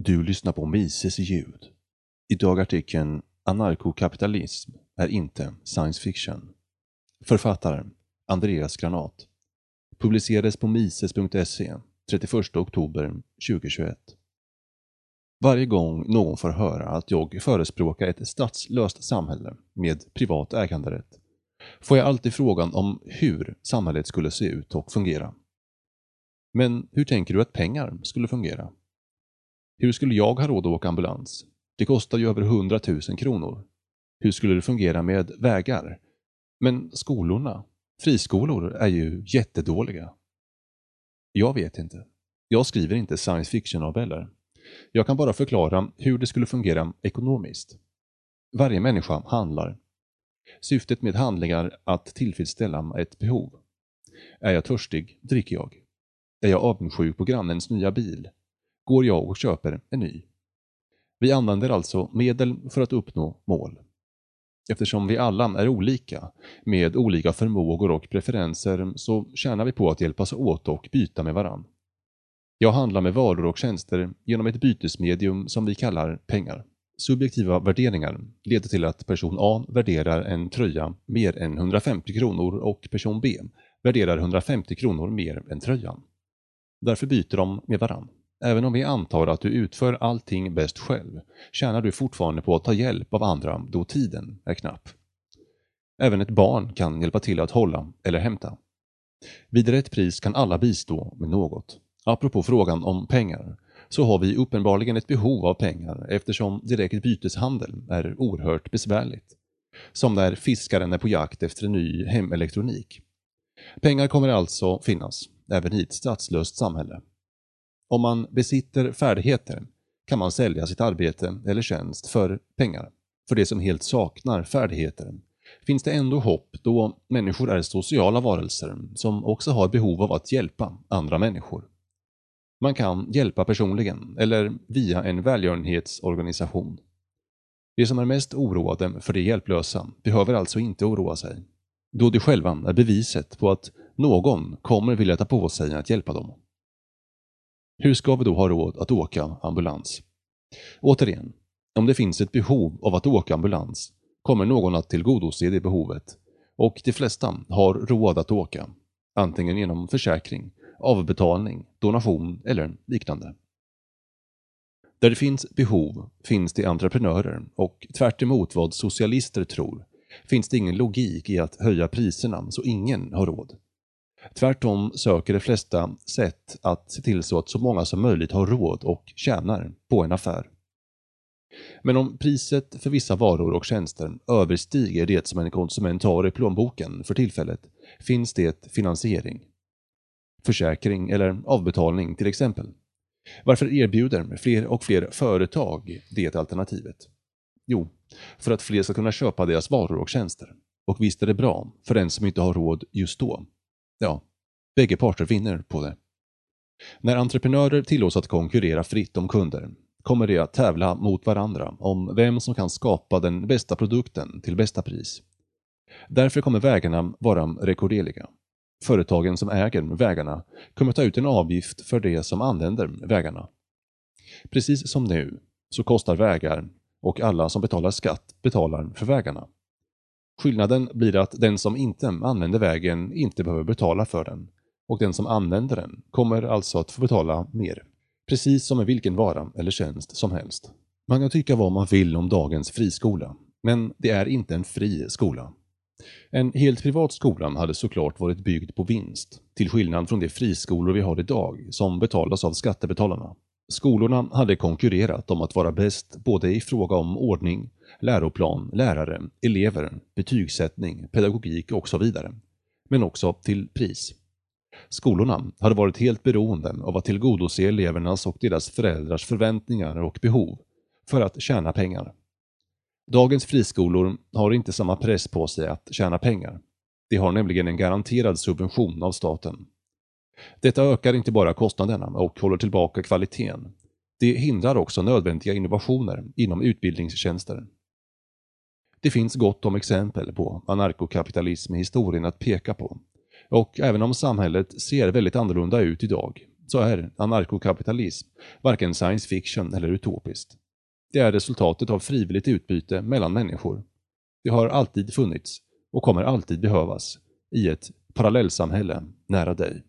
Du lyssnar på Mises ljud. Idag artikeln Anarkokapitalism är inte science fiction. Författaren Andreas Granat. Publicerades på mises.se 31 oktober 2021. Varje gång någon får höra att jag förespråkar ett statslöst samhälle med privat äganderätt får jag alltid frågan om hur samhället skulle se ut och fungera. Men hur tänker du att pengar skulle fungera? Hur skulle jag ha råd att åka ambulans? Det kostar ju över 100 000 kronor. Hur skulle det fungera med vägar? Men skolorna, friskolor, är ju jättedåliga. Jag vet inte. Jag skriver inte science fiction-noveller. Jag kan bara förklara hur det skulle fungera ekonomiskt. Varje människa handlar. Syftet med handlingar är att tillfredsställa ett behov. Är jag törstig dricker jag. Är jag avundsjuk på grannens nya bil går jag och köper en ny. Vi använder alltså medel för att uppnå mål. Eftersom vi alla är olika, med olika förmågor och preferenser, så tjänar vi på att hjälpas åt och byta med varann. Jag handlar med varor och tjänster genom ett bytesmedium som vi kallar pengar. Subjektiva värderingar leder till att person A värderar en tröja mer än 150 kronor och person B värderar 150 kronor mer än tröjan. Därför byter de med varann. Även om vi antar att du utför allting bäst själv, tjänar du fortfarande på att ta hjälp av andra då tiden är knapp. Även ett barn kan hjälpa till att hålla eller hämta. Vid rätt pris kan alla bistå med något. Apropå frågan om pengar, så har vi uppenbarligen ett behov av pengar eftersom direkt byteshandel är oerhört besvärligt. Som när fiskaren är på jakt efter en ny hemelektronik. Pengar kommer alltså finnas, även i ett statslöst samhälle. Om man besitter färdigheter kan man sälja sitt arbete eller tjänst för pengar. För det som helt saknar färdigheter finns det ändå hopp då människor är sociala varelser som också har behov av att hjälpa andra människor. Man kan hjälpa personligen eller via en välgörenhetsorganisation. De som är mest oroade för de hjälplösa behöver alltså inte oroa sig, då de själva är beviset på att någon kommer vilja ta på sig att hjälpa dem. Hur ska vi då ha råd att åka ambulans? Återigen, om det finns ett behov av att åka ambulans kommer någon att tillgodose det behovet och de flesta har råd att åka, antingen genom försäkring, avbetalning, donation eller liknande. Där det finns behov finns det entreprenörer och tvärt vad socialister tror finns det ingen logik i att höja priserna så ingen har råd. Tvärtom söker de flesta sätt att se till så att så många som möjligt har råd och tjänar på en affär. Men om priset för vissa varor och tjänster överstiger det som en konsument har i plånboken för tillfället finns det finansiering. Försäkring eller avbetalning till exempel. Varför erbjuder fler och fler företag det alternativet? Jo, för att fler ska kunna köpa deras varor och tjänster. Och visst är det bra för den som inte har råd just då. Ja, bägge parter vinner på det. När entreprenörer tillåts att konkurrera fritt om kunder kommer de att tävla mot varandra om vem som kan skapa den bästa produkten till bästa pris. Därför kommer vägarna vara rekorderliga. Företagen som äger vägarna kommer ta ut en avgift för de som använder vägarna. Precis som nu så kostar vägar och alla som betalar skatt betalar för vägarna. Skillnaden blir att den som inte använder vägen inte behöver betala för den och den som använder den kommer alltså att få betala mer. Precis som med vilken vara eller tjänst som helst. Man kan tycka vad man vill om dagens friskola, men det är inte en fri skola. En helt privat skola hade såklart varit byggd på vinst, till skillnad från de friskolor vi har idag som betalas av skattebetalarna. Skolorna hade konkurrerat om att vara bäst både i fråga om ordning, läroplan, lärare, elever, betygssättning, pedagogik och så vidare. Men också till pris. Skolorna hade varit helt beroende av att tillgodose elevernas och deras föräldrars förväntningar och behov för att tjäna pengar. Dagens friskolor har inte samma press på sig att tjäna pengar. De har nämligen en garanterad subvention av staten. Detta ökar inte bara kostnaderna och håller tillbaka kvaliteten. Det hindrar också nödvändiga innovationer inom utbildningstjänster. Det finns gott om exempel på anarkokapitalism i historien att peka på. Och även om samhället ser väldigt annorlunda ut idag så är anarkokapitalism varken science fiction eller utopiskt. Det är resultatet av frivilligt utbyte mellan människor. Det har alltid funnits och kommer alltid behövas i ett parallellsamhälle nära dig.